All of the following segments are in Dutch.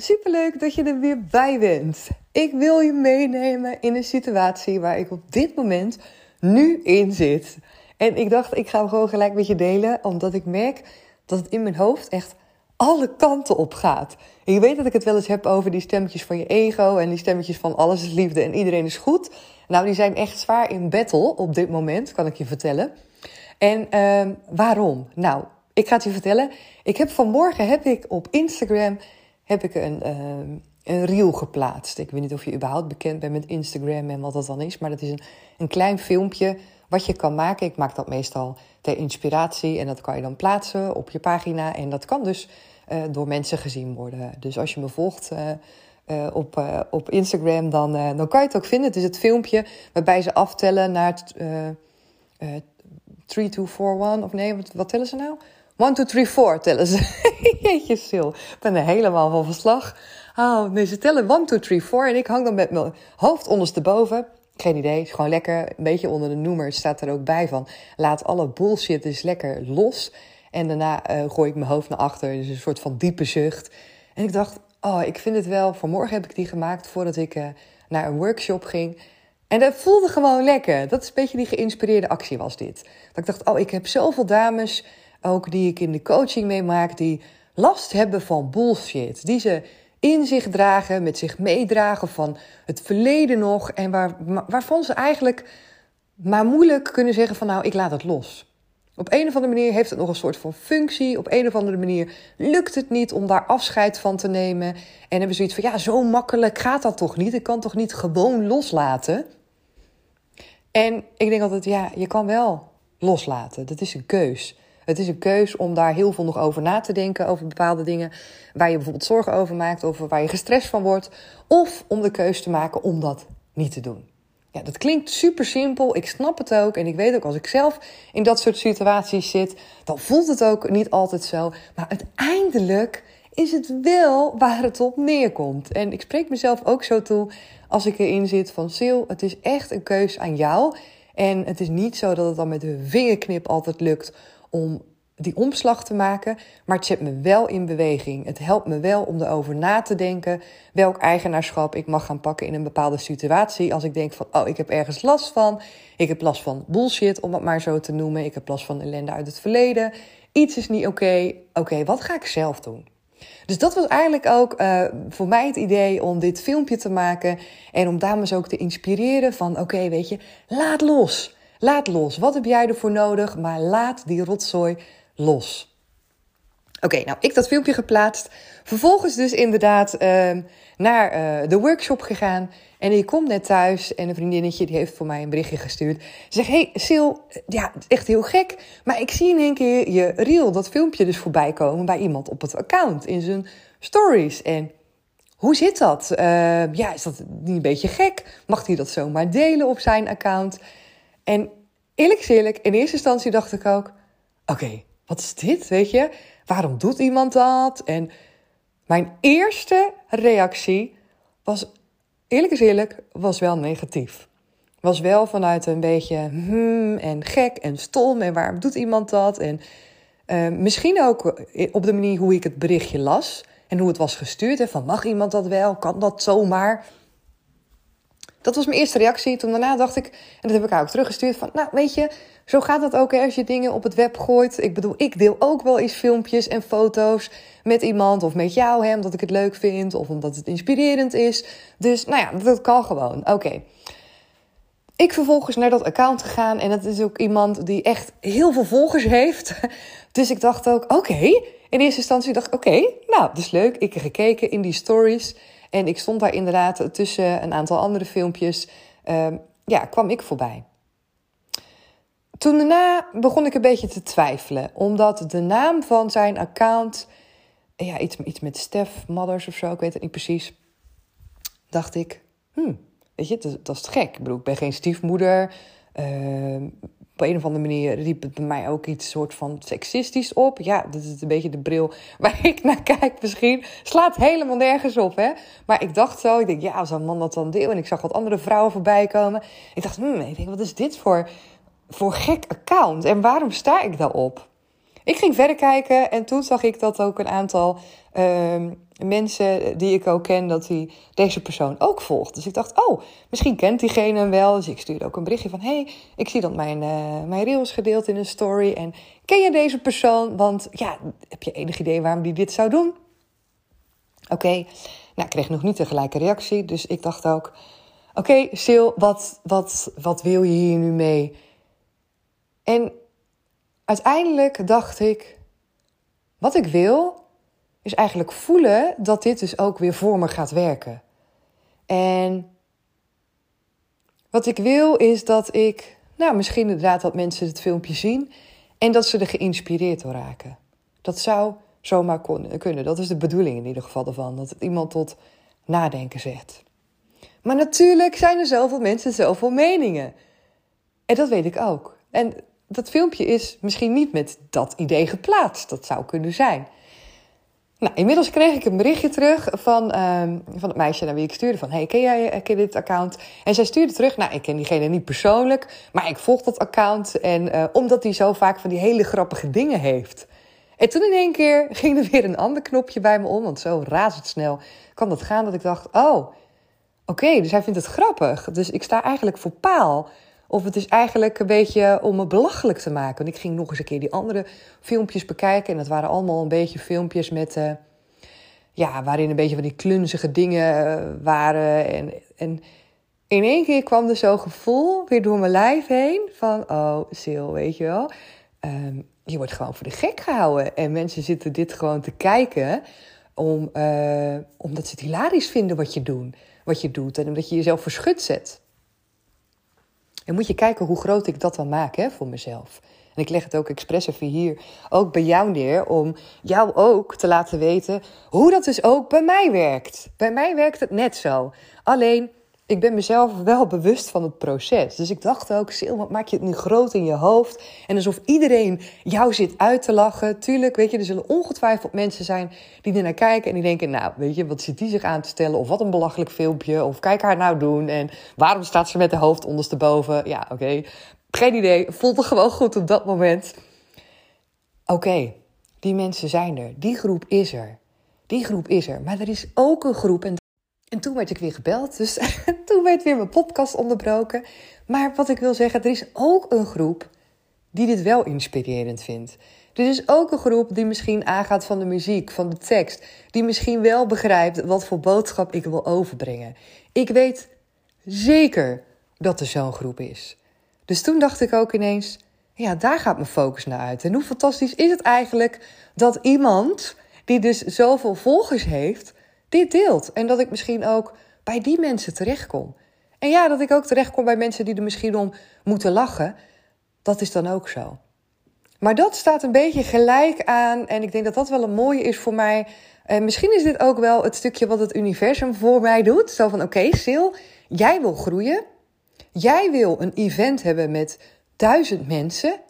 superleuk dat je er weer bij bent. Ik wil je meenemen in een situatie waar ik op dit moment nu in zit. En ik dacht, ik ga hem gewoon gelijk met je delen, omdat ik merk dat het in mijn hoofd echt alle kanten op gaat. En je weet dat ik het wel eens heb over die stemmetjes van je ego en die stemmetjes van alles is liefde en iedereen is goed. Nou, die zijn echt zwaar in battle op dit moment, kan ik je vertellen. En uh, waarom? Nou, ik ga het je vertellen. Ik heb vanmorgen heb ik op Instagram heb ik een, uh, een reel geplaatst. Ik weet niet of je überhaupt bekend bent met Instagram en wat dat dan is, maar dat is een, een klein filmpje wat je kan maken. Ik maak dat meestal ter inspiratie en dat kan je dan plaatsen op je pagina. En dat kan dus uh, door mensen gezien worden. Dus als je me volgt uh, op, op Instagram, dan, dan kan je het ook vinden. Het is het filmpje waarbij ze aftellen naar 3, 2, 4, 1. Of nee, wat tellen ze nou? 1, 2, 3, 4 tellen ze. Jeetje, sil. Ik ben er helemaal van verslag. Oh, nee, ze tellen 1, 2, 3, 4. En ik hang dan met mijn hoofd ondersteboven. Geen idee, is gewoon lekker. Een beetje onder de noemer staat er ook bij van. Laat alle bullshit dus lekker los. En daarna uh, gooi ik mijn hoofd naar achter. Dus een soort van diepe zucht. En ik dacht, oh, ik vind het wel. Vanmorgen heb ik die gemaakt voordat ik uh, naar een workshop ging. En dat voelde gewoon lekker. Dat is een beetje die geïnspireerde actie was dit. Dat ik dacht, oh, ik heb zoveel dames ook die ik in de coaching meemaak, die last hebben van bullshit. Die ze in zich dragen, met zich meedragen van het verleden nog. En waar, waarvan ze eigenlijk maar moeilijk kunnen zeggen van nou, ik laat het los. Op een of andere manier heeft het nog een soort van functie. Op een of andere manier lukt het niet om daar afscheid van te nemen. En hebben zoiets van ja, zo makkelijk gaat dat toch niet? Ik kan toch niet gewoon loslaten? En ik denk altijd, ja, je kan wel loslaten. Dat is een keus. Het is een keus om daar heel veel nog over na te denken, over bepaalde dingen waar je bijvoorbeeld zorgen over maakt, of waar je gestrest van wordt. Of om de keus te maken om dat niet te doen. Ja, dat klinkt super simpel. Ik snap het ook. En ik weet ook als ik zelf in dat soort situaties zit, dan voelt het ook niet altijd zo. Maar uiteindelijk is het wel waar het op neerkomt. En ik spreek mezelf ook zo toe als ik erin zit van Sil, het is echt een keus aan jou. En het is niet zo dat het dan met de vingerknip altijd lukt om die omslag te maken, maar het zet me wel in beweging. Het helpt me wel om erover na te denken welk eigenaarschap ik mag gaan pakken in een bepaalde situatie. Als ik denk van, oh, ik heb ergens last van, ik heb last van bullshit, om het maar zo te noemen. Ik heb last van ellende uit het verleden. Iets is niet oké. Oké, wat ga ik zelf doen? Dus dat was eigenlijk ook uh, voor mij het idee om dit filmpje te maken en om dames ook te inspireren van, oké, weet je, laat los. Laat los. Wat heb jij ervoor nodig? Maar laat die rotzooi los. Oké, nou, ik dat filmpje geplaatst. Vervolgens dus inderdaad uh, naar uh, de workshop gegaan. En ik kom net thuis en een vriendinnetje die heeft voor mij een berichtje gestuurd. Ze zegt, hey Sil, ja, echt heel gek. Maar ik zie in één keer je reel, dat filmpje dus voorbij komen bij iemand op het account in zijn stories. En hoe zit dat? Uh, ja, is dat niet een beetje gek? Mag hij dat zomaar delen op zijn account? En eerlijk eerlijk, in eerste instantie dacht ik ook: oké, wat is dit? Weet je, waarom doet iemand dat? En mijn eerste reactie was, eerlijk is eerlijk, was wel negatief. Was wel vanuit een beetje hmm en gek en stom en waarom doet iemand dat? En uh, misschien ook op de manier hoe ik het berichtje las en hoe het was gestuurd. Hè, van mag iemand dat wel? Kan dat zomaar? Dat was mijn eerste reactie. Toen daarna dacht ik, en dat heb ik haar ook teruggestuurd, van nou weet je, zo gaat dat ook als je dingen op het web gooit. Ik bedoel, ik deel ook wel eens filmpjes en foto's met iemand of met jou, hè, omdat ik het leuk vind of omdat het inspirerend is. Dus nou ja, dat kan gewoon. Oké. ik vervolgens naar dat account gegaan en dat is ook iemand die echt heel veel volgers heeft. Dus ik dacht ook, oké. In eerste instantie dacht ik, oké, nou, dat is leuk. Ik heb gekeken in die stories en ik stond daar inderdaad tussen een aantal andere filmpjes. Ehm, ja, kwam ik voorbij. Toen daarna begon ik een beetje te twijfelen, omdat de naam van zijn account, ja, iets, iets met Stef Mothers of zo, ik weet het niet precies, dacht ik, hmm, weet je, dat, is gek. Ik bedoel, ik ben geen stiefmoeder. Uh, op een of andere manier riep het bij mij ook iets soort van seksistisch op. Ja, dat is een beetje de bril waar ik naar kijk misschien. Slaat helemaal nergens op, hè. Maar ik dacht zo, ik denk, ja, als een man dat dan deel. En ik zag wat andere vrouwen voorbij komen. Ik dacht, hmm, ik wat is dit voor, voor gek account? En waarom sta ik daarop? Ik ging verder kijken en toen zag ik dat ook een aantal uh, mensen die ik ook ken, dat hij deze persoon ook volgt. Dus ik dacht, oh, misschien kent diegene hem wel. Dus ik stuurde ook een berichtje van, hey, ik zie dat mijn, uh, mijn reels gedeeld in een story. En ken je deze persoon? Want ja, heb je enig idee waarom die dit zou doen? Oké, nou, ik kreeg nog niet de gelijke reactie. Dus ik dacht ook, oké, Sil, wat, wat, wat wil je hier nu mee? En uiteindelijk dacht ik, wat ik wil is eigenlijk voelen dat dit dus ook weer voor me gaat werken. En wat ik wil is dat ik, nou misschien inderdaad dat mensen het filmpje zien en dat ze er geïnspireerd door raken. Dat zou zomaar kunnen. Dat is de bedoeling in ieder geval ervan. Dat het iemand tot nadenken zet. Maar natuurlijk zijn er zoveel mensen, zoveel meningen. En dat weet ik ook. En dat filmpje is misschien niet met dat idee geplaatst. Dat zou kunnen zijn. Nou, inmiddels kreeg ik een berichtje terug van, uh, van het meisje naar wie ik stuurde van... hey, ken jij eh, ken dit account? En zij stuurde terug, nou, ik ken diegene niet persoonlijk... maar ik volg dat account en uh, omdat hij zo vaak van die hele grappige dingen heeft. En toen in één keer ging er weer een ander knopje bij me om... want zo razendsnel kan dat gaan dat ik dacht... oh, oké, dus hij vindt het grappig. Dus ik sta eigenlijk voor paal... Of het is eigenlijk een beetje om me belachelijk te maken. Want ik ging nog eens een keer die andere filmpjes bekijken. En dat waren allemaal een beetje filmpjes met. Uh, ja, waarin een beetje van die klunzige dingen uh, waren. En, en in één keer kwam er zo'n gevoel weer door mijn lijf heen. Van, oh, Sil, weet je wel. Um, je wordt gewoon voor de gek gehouden. En mensen zitten dit gewoon te kijken. Om, uh, omdat ze het hilarisch vinden wat je, doen, wat je doet. En omdat je jezelf verschut zet. En moet je kijken hoe groot ik dat dan maak hè, voor mezelf. En ik leg het ook expres even hier, ook bij jou neer, om jou ook te laten weten hoe dat dus ook bij mij werkt. Bij mij werkt het net zo. Alleen ik ben mezelf wel bewust van het proces. Dus ik dacht ook, Sil, wat maak je het nu groot in je hoofd? En alsof iedereen jou zit uit te lachen. Tuurlijk, weet je, er zullen ongetwijfeld mensen zijn die er naar kijken en die denken, nou, weet je, wat zit die zich aan te stellen? Of wat een belachelijk filmpje. Of kijk haar nou doen. En waarom staat ze met de hoofd ondersteboven? Ja, oké. Geen idee. Voelt het gewoon goed op dat moment. Oké, die mensen zijn er. Die groep is er. Die groep is er. Maar er is ook een groep, en en toen werd ik weer gebeld, dus toen werd weer mijn podcast onderbroken. Maar wat ik wil zeggen, er is ook een groep die dit wel inspirerend vindt. Er is ook een groep die misschien aangaat van de muziek, van de tekst. Die misschien wel begrijpt wat voor boodschap ik wil overbrengen. Ik weet zeker dat er zo'n groep is. Dus toen dacht ik ook ineens, ja, daar gaat mijn focus naar uit. En hoe fantastisch is het eigenlijk dat iemand die dus zoveel volgers heeft dit deelt. En dat ik misschien ook bij die mensen terechtkom. En ja, dat ik ook terechtkom bij mensen die er misschien om moeten lachen. Dat is dan ook zo. Maar dat staat een beetje gelijk aan. En ik denk dat dat wel een mooie is voor mij. En misschien is dit ook wel het stukje wat het universum voor mij doet. Zo van: oké, okay, Sil, jij wil groeien. Jij wil een event hebben met duizend mensen.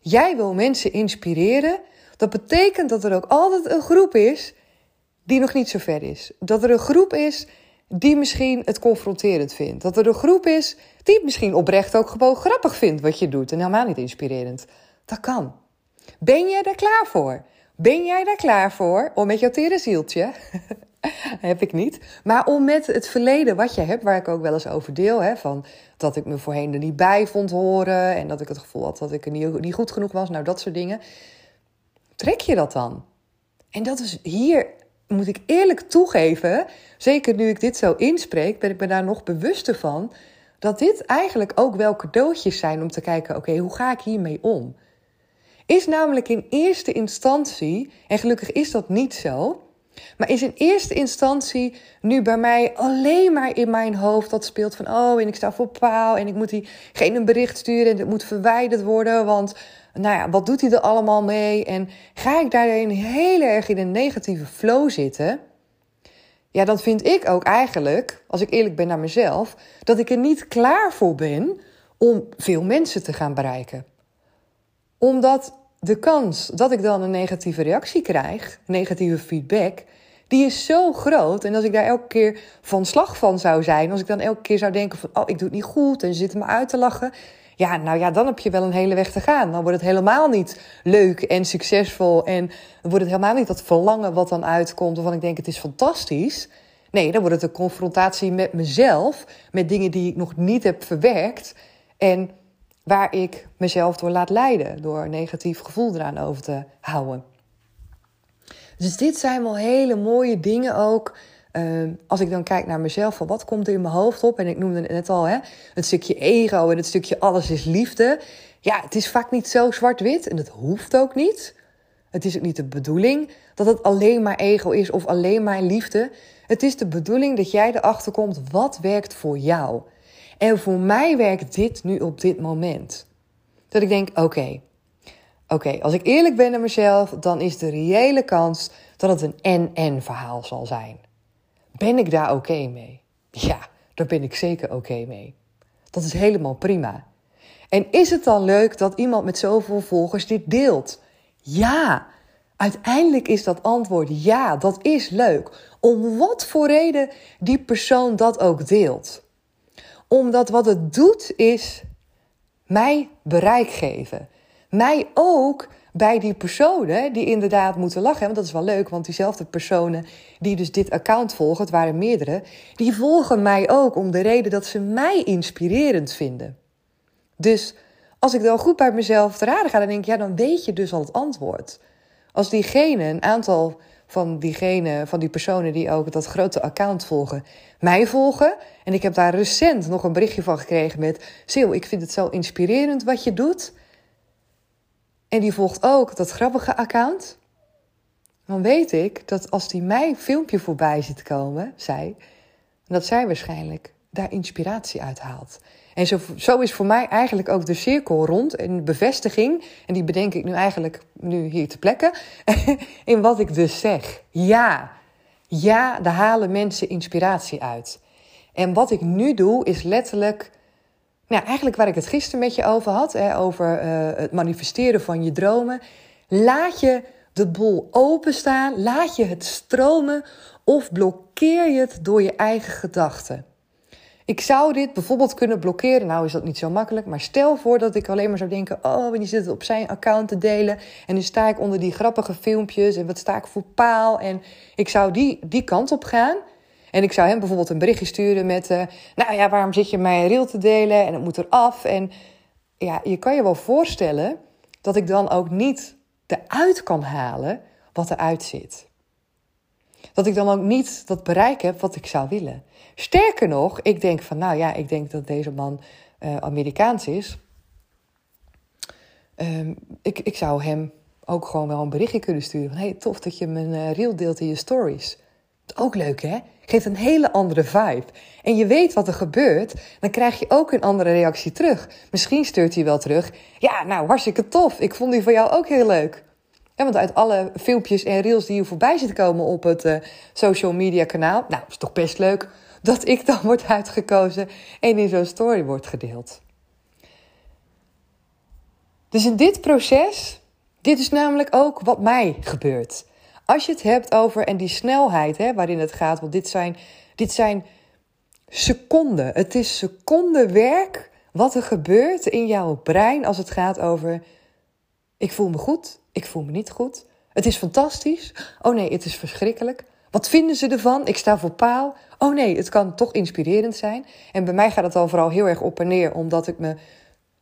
Jij wil mensen inspireren. Dat betekent dat er ook altijd een groep is die nog niet zo ver is. Dat er een groep is die misschien het confronterend vindt. Dat er een groep is die misschien oprecht ook gewoon grappig vindt wat je doet en helemaal niet inspirerend. Dat kan. Ben jij daar klaar voor? Ben jij daar klaar voor om met jouw tere zieltje, heb ik niet, maar om met het verleden wat je hebt, waar ik ook wel eens over deel, hè, van dat ik me voorheen er niet bij vond horen en dat ik het gevoel had dat ik er niet, niet goed genoeg was, nou dat soort dingen. Trek je dat dan? En dat is hier moet ik eerlijk toegeven, zeker nu ik dit zo inspreek, ben ik me daar nog bewuster van dat dit eigenlijk ook wel cadeautjes zijn om te kijken: oké, hoe ga ik hiermee om? Is namelijk in eerste instantie, en gelukkig is dat niet zo, maar is in eerste instantie nu bij mij alleen maar in mijn hoofd dat speelt van: oh, en ik sta voor paal en ik moet diegene een bericht sturen en het moet verwijderd worden, want nou ja, wat doet hij er allemaal mee? En ga ik daarin heel erg in een negatieve flow zitten? Ja, dan vind ik ook eigenlijk, als ik eerlijk ben naar mezelf, dat ik er niet klaar voor ben om veel mensen te gaan bereiken. Omdat de kans dat ik dan een negatieve reactie krijg, negatieve feedback, die is zo groot. En als ik daar elke keer van slag van zou zijn, als ik dan elke keer zou denken van, oh, ik doe het niet goed en ze zitten me uit te lachen. Ja, nou ja, dan heb je wel een hele weg te gaan. Dan wordt het helemaal niet leuk en succesvol. En wordt het helemaal niet dat verlangen wat dan uitkomt, waarvan ik denk het is fantastisch. Nee, dan wordt het een confrontatie met mezelf, met dingen die ik nog niet heb verwerkt. En waar ik mezelf door laat leiden, door negatief gevoel eraan over te houden. Dus dit zijn wel hele mooie dingen ook. Ehm, als ik dan kijk naar mezelf, van wat komt er in mijn hoofd op? En ik noemde het net al, hè, het stukje ego en het stukje alles is liefde. Ja, het is vaak niet zo zwart-wit en het hoeft ook niet. Het is ook niet de bedoeling dat het alleen maar ego is of alleen maar liefde. Het is de bedoeling dat jij erachter komt wat werkt voor jou. En voor mij werkt dit nu op dit moment. Dat ik denk, oké, oké, als ik eerlijk ben naar mezelf, dan is de reële kans dat het een en-en verhaal zal zijn. Ben ik daar oké mee? Ja, daar ben ik zeker oké mee. Dat is helemaal prima. En is het dan leuk dat iemand met zoveel volgers dit deelt? Ja, uiteindelijk is dat antwoord ja, dat is leuk. Om wat voor reden die persoon dat ook deelt. Omdat wat het doet is mij bereik geven. Mij ook bij die personen die inderdaad moeten lachen. Want dat is wel leuk, want diezelfde personen die dus dit account volgen, het waren meerdere, die volgen mij ook om de reden dat ze mij inspirerend vinden. Dus als ik dan goed bij mezelf te raden ga, dan denk ik, ja, dan weet je dus al het antwoord. Als diegene, een aantal van diegene, van die personen die ook dat grote account volgen, mij volgen. En ik heb daar recent nog een berichtje van gekregen met: Sil, ik vind het zo inspirerend wat je doet. En die volgt ook dat grappige account. Dan weet ik dat als die mij filmpje voorbij ziet komen, zij, dat zij waarschijnlijk daar inspiratie uit haalt. En zo, zo is voor mij eigenlijk ook de cirkel rond en bevestiging. En die bedenk ik nu eigenlijk nu hier te plekken. in wat ik dus zeg. Ja, ja, daar halen mensen inspiratie uit. En wat ik nu doe is letterlijk nou, eigenlijk waar ik het gisteren met je over had, hè, over uh, het manifesteren van je dromen. Laat je de bol openstaan, laat je het stromen of blokkeer je het door je eigen gedachten. Ik zou dit bijvoorbeeld kunnen blokkeren. Nou is dat niet zo makkelijk. Maar stel voor dat ik alleen maar zou denken: oh, die zit het op zijn account te delen. En nu sta ik onder die grappige filmpjes. En wat sta ik voor paal? En ik zou die, die kant op gaan. En ik zou hem bijvoorbeeld een berichtje sturen met: uh, Nou ja, waarom zit je mij reel te delen? En het moet eraf. En ja, je kan je wel voorstellen dat ik dan ook niet eruit kan halen wat eruit zit. Dat ik dan ook niet dat bereik heb wat ik zou willen. Sterker nog, ik denk van, nou ja, ik denk dat deze man uh, Amerikaans is. Um, ik, ik zou hem ook gewoon wel een berichtje kunnen sturen. Van, hey, tof dat je mijn uh, reel deelt in je stories. Ook leuk, hè? Geeft een hele andere vibe. En je weet wat er gebeurt, dan krijg je ook een andere reactie terug. Misschien stuurt hij wel terug. Ja, nou, hartstikke tof. Ik vond die van jou ook heel leuk. Ja, want uit alle filmpjes en reels die je voorbij ziet komen op het uh, social media kanaal, nou, is toch best leuk dat ik dan word uitgekozen en in zo'n story wordt gedeeld. Dus in dit proces, dit is namelijk ook wat mij gebeurt. Als je het hebt over, en die snelheid hè, waarin het gaat, want dit zijn, dit zijn seconden. Het is secondenwerk wat er gebeurt in jouw brein als het gaat over: ik voel me goed, ik voel me niet goed. Het is fantastisch. Oh nee, het is verschrikkelijk. Wat vinden ze ervan? Ik sta voor paal. Oh nee, het kan toch inspirerend zijn. En bij mij gaat het al vooral heel erg op en neer, omdat ik me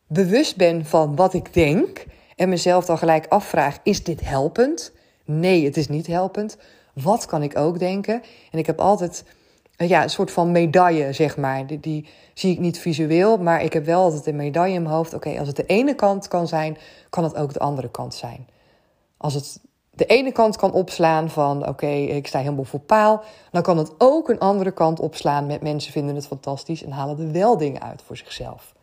bewust ben van wat ik denk. En mezelf dan gelijk afvraag: is dit helpend? Nee, het is niet helpend. Wat kan ik ook denken? En ik heb altijd ja, een soort van medaille, zeg maar. Die, die, zie ik niet visueel, maar ik heb wel altijd een medaille in mijn hoofd. Oké, als het de ene kant kan zijn, kan het ook de andere kant zijn. Als het de ene kant kan opslaan van oké, ik sta helemaal voor paal, dan kan het ook een andere kant opslaan met mensen vinden het fantastisch en halen er wel dingen uit voor zichzelf.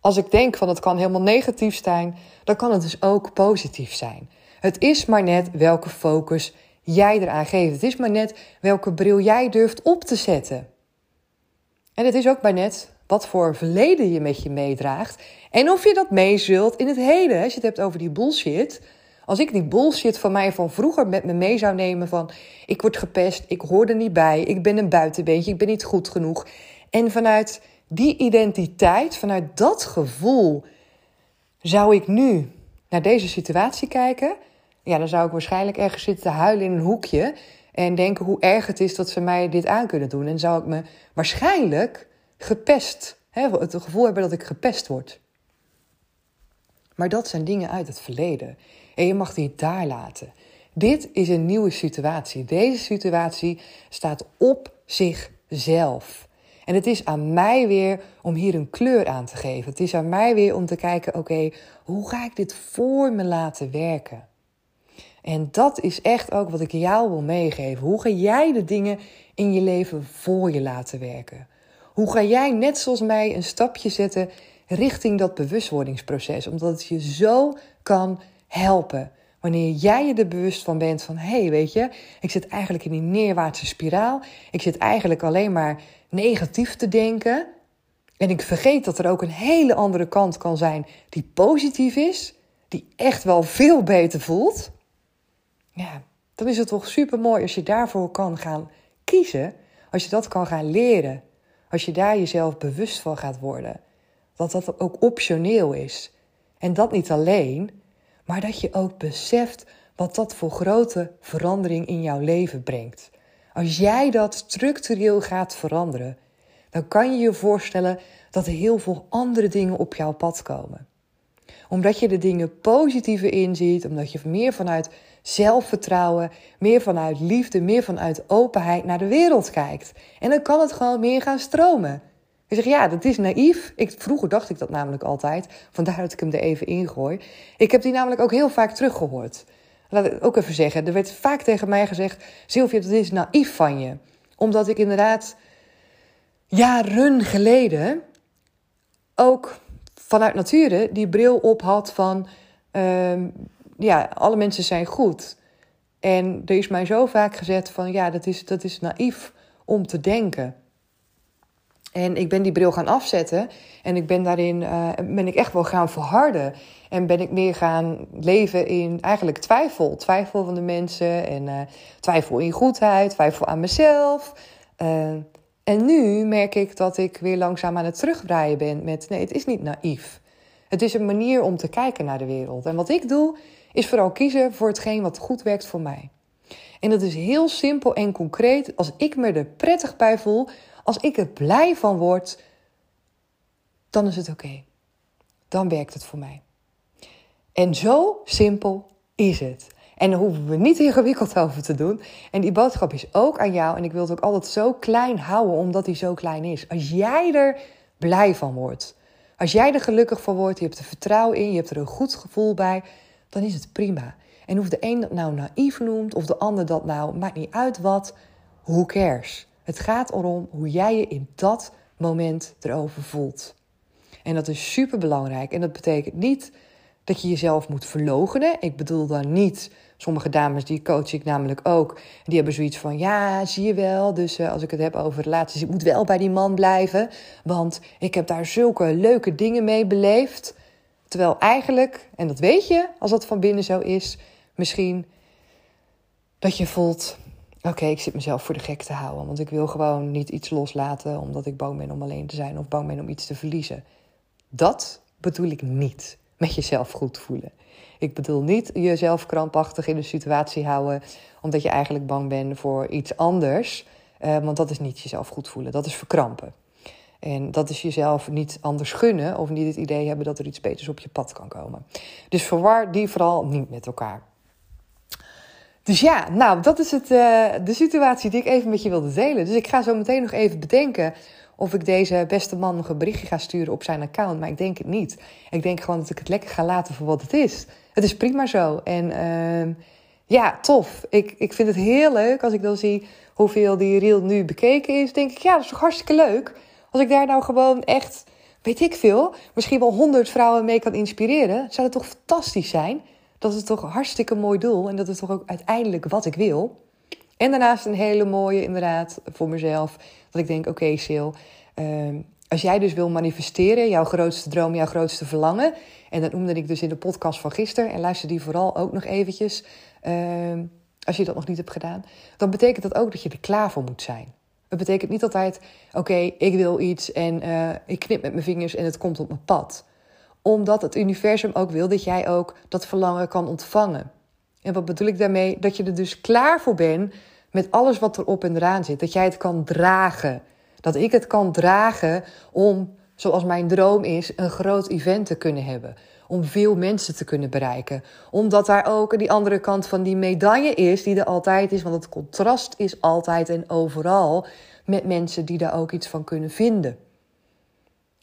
Als ik denk van het kan helemaal negatief zijn, dan kan het dus ook positief zijn. Het is maar net welke focus jij eraan geeft. Het is maar net welke bril jij durft op te zetten. En het is ook maar net wat voor verleden je met je meedraagt. En of je dat mee zult in het heden. Als je het hebt over die bullshit. Als ik die bullshit van mij van vroeger met me mee zou nemen van... ik word gepest, ik hoor er niet bij, ik ben een buitenbeentje, ik ben niet goed genoeg. En vanuit die identiteit, vanuit dat gevoel... zou ik nu naar deze situatie kijken... ja, dan zou ik waarschijnlijk ergens zitten te huilen in een hoekje... en denken hoe erg het is dat ze mij dit aan kunnen doen. En zou ik me waarschijnlijk gepest... Hè, het gevoel hebben dat ik gepest word... Maar dat zijn dingen uit het verleden. En je mag die daar laten. Dit is een nieuwe situatie. Deze situatie staat op zichzelf. En het is aan mij weer om hier een kleur aan te geven. Het is aan mij weer om te kijken: oké, hoe ga ik dit voor me laten werken? En dat is echt ook wat ik jou wil meegeven. Hoe ga jij de dingen in je leven voor je laten werken? Hoe ga jij net zoals mij een stapje zetten richting dat bewustwordingsproces? Omdat het je zo kan helpen. Wanneer jij je er bewust van bent van, hé, hey, weet je, ik zit eigenlijk in die neerwaartse spiraal. Ik zit eigenlijk alleen maar negatief te denken. En ik vergeet dat er ook een hele andere kant kan zijn die positief is, die echt wel veel beter voelt. Ja, dan is het toch super mooi als je daarvoor kan gaan kiezen, als je dat kan gaan leren, als je daar jezelf bewust van gaat worden. Dat dat ook optioneel is. En dat niet alleen, maar dat je ook beseft wat dat voor grote verandering in jouw leven brengt. Als jij dat structureel gaat veranderen, dan kan je je voorstellen dat er heel veel andere dingen op jouw pad komen. Omdat je de dingen positiever inziet, omdat je meer vanuit zelfvertrouwen, meer vanuit liefde, meer vanuit openheid naar de wereld kijkt. En dan kan het gewoon meer gaan stromen. Je zegt, ja, dat is naïef. Ik, vroeger dacht ik dat namelijk altijd. Vandaar dat ik hem er even ingooi. Ik heb die namelijk ook heel vaak teruggehoord. Laat ik ook even zeggen. Er werd vaak tegen mij gezegd... Sylvia, dat is naïef van je. Omdat ik inderdaad jaren geleden... ook vanuit nature die bril op had van... Uh, ja, alle mensen zijn goed. En er is mij zo vaak gezegd van... ja, dat is, dat is naïef om te denken... En ik ben die bril gaan afzetten. En ik ben daarin uh, ben ik echt wel gaan verharden. En ben ik meer gaan leven in eigenlijk twijfel. Twijfel van de mensen. En uh, twijfel in goedheid. Twijfel aan mezelf. Uh, en nu merk ik dat ik weer langzaam aan het terugdraaien ben met... Nee, het is niet naïef. Het is een manier om te kijken naar de wereld. En wat ik doe, is vooral kiezen voor hetgeen wat goed werkt voor mij. En dat is heel simpel en concreet. Als ik me er prettig bij voel, als ik er blij van word, dan is het oké. Dan werkt het voor mij. En zo simpel is het. En daar hoeven we niet ingewikkeld over te doen. En die boodschap is ook aan jou. En ik wil het ook altijd zo klein houden, omdat die zo klein is. Als jij er blij van wordt. Als jij er gelukkig van wordt, je hebt er vertrouwen in, je hebt er een goed gevoel bij, dan is het prima. En of de een dat nou naïef noemt, of de ander dat nou, maakt niet uit wat, who cares? Het gaat erom hoe jij je in dat moment erover voelt. En dat is super belangrijk. En dat betekent niet dat je jezelf moet verlogenen. Ik bedoel dan niet. Sommige dames, die coach ik namelijk ook, die hebben zoiets van: ja, zie je wel. Dus uh, als ik het heb over relaties, ik moet wel bij die man blijven. Want ik heb daar zulke leuke dingen mee beleefd. Terwijl eigenlijk, en dat weet je als dat van binnen zo is, misschien dat je voelt: oké, ik zit mezelf voor de gek te houden. Want ik wil gewoon niet iets loslaten omdat ik bang ben om alleen te zijn of bang ben om iets te verliezen. Dat bedoel ik niet met jezelf goed voelen. Ik bedoel niet jezelf krampachtig in een situatie houden omdat je eigenlijk bang bent voor iets anders. Uh, want dat is niet jezelf goed voelen, dat is verkrampen. En dat is jezelf niet anders gunnen of niet het idee hebben dat er iets beters op je pad kan komen. Dus verwar die vooral niet met elkaar. Dus ja, nou, dat is het, uh, de situatie die ik even met je wilde delen. Dus ik ga zo meteen nog even bedenken of ik deze beste man nog een berichtje ga sturen op zijn account. Maar ik denk het niet. Ik denk gewoon dat ik het lekker ga laten voor wat het is. Het is prima zo. En uh, ja, tof. Ik, ik vind het heel leuk als ik dan zie hoeveel die reel nu bekeken is. Denk ik, ja, dat is toch hartstikke leuk. Als ik daar nou gewoon echt, weet ik veel, misschien wel honderd vrouwen mee kan inspireren. Zou dat toch fantastisch zijn? Dat is toch een hartstikke mooi doel. En dat is toch ook uiteindelijk wat ik wil. En daarnaast een hele mooie, inderdaad, voor mezelf. Dat ik denk, oké, Sil, ehm, als jij dus wil manifesteren, jouw grootste droom, jouw grootste verlangen. En dat noemde ik dus in de podcast van gisteren. En luister die vooral ook nog eventjes, ehm, als je dat nog niet hebt gedaan. Dan betekent dat ook dat je er klaar voor moet zijn. Het betekent niet altijd, oké, ik wil iets en uh, ik knip met mijn vingers en het komt op mijn pad. Omdat het universum ook wil dat jij ook dat verlangen kan ontvangen. En wat bedoel ik daarmee? Dat je er dus klaar voor bent met alles wat erop en eraan zit. Dat jij het kan dragen. Dat ik het kan dragen om, zoals mijn droom is, een groot event te kunnen hebben. Om veel mensen te kunnen bereiken. Omdat daar ook die andere kant van die medaille is, die er altijd is. Want het contrast is altijd en overal met mensen die daar ook iets van kunnen vinden.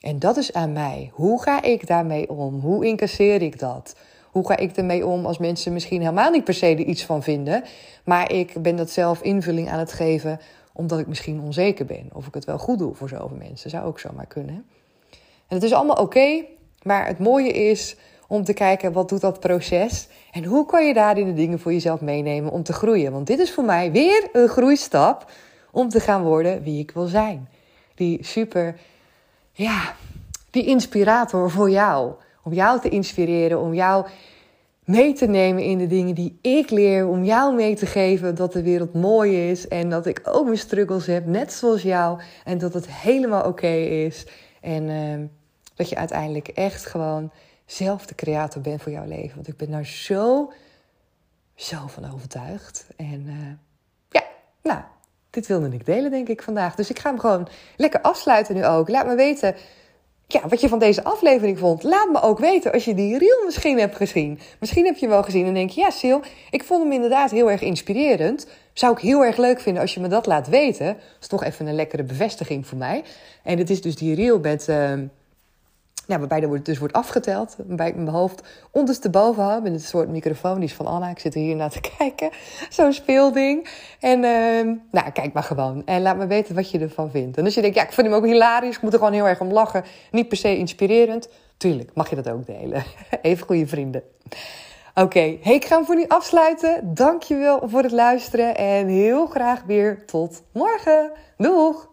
En dat is aan mij. Hoe ga ik daarmee om? Hoe incasseer ik dat? Hoe ga ik ermee om als mensen misschien helemaal niet per se er iets van vinden, maar ik ben dat zelf invulling aan het geven omdat ik misschien onzeker ben of ik het wel goed doe voor zoveel mensen. Zou ook zomaar kunnen. En het is allemaal oké, maar het mooie is om te kijken wat doet dat proces en hoe kan je daarin de dingen voor jezelf meenemen om te groeien. Want dit is voor mij weer een groeistap om te gaan worden wie ik wil zijn. Die super, ja, die inspirator voor jou om jou te inspireren, om jou mee te nemen in de dingen die ik leer, om jou mee te geven dat de wereld mooi is en dat ik ook mijn struggles heb, net zoals jou, en dat het helemaal oké is. En uh, dat je uiteindelijk echt gewoon zelf de creator bent voor jouw leven. Want ik ben daar zo, zo van overtuigd. En uh, ja, nou, dit wilde ik delen, denk ik vandaag. Dus ik ga hem gewoon lekker afsluiten nu ook. Laat me weten ja, wat je van deze aflevering vond. Laat me ook weten als je die reel misschien hebt gezien. Misschien heb je hem wel gezien en denk je, ja Sil, ik vond hem inderdaad heel erg inspirerend. Zou ik heel erg leuk vinden als je me dat laat weten. Dat is toch even een lekkere bevestiging voor mij. En het is dus die reel met... Uh, ja, waarbij er dus wordt afgeteld. Waarbij ik mijn hoofd ondersteboven hou. Met een soort microfoon. Die is van Anna. Ik zit er hier naar te kijken. Zo'n speelding. En uh, nou, kijk maar gewoon. En laat me weten wat je ervan vindt. En als je denkt, ja, ik vind hem ook hilarisch. Ik moet er gewoon heel erg om lachen. Niet per se inspirerend. Tuurlijk, mag je dat ook delen. Even goede vrienden. Oké, ik ga hem voor nu afsluiten. Dankjewel voor het luisteren. En heel graag weer tot morgen. Doeg!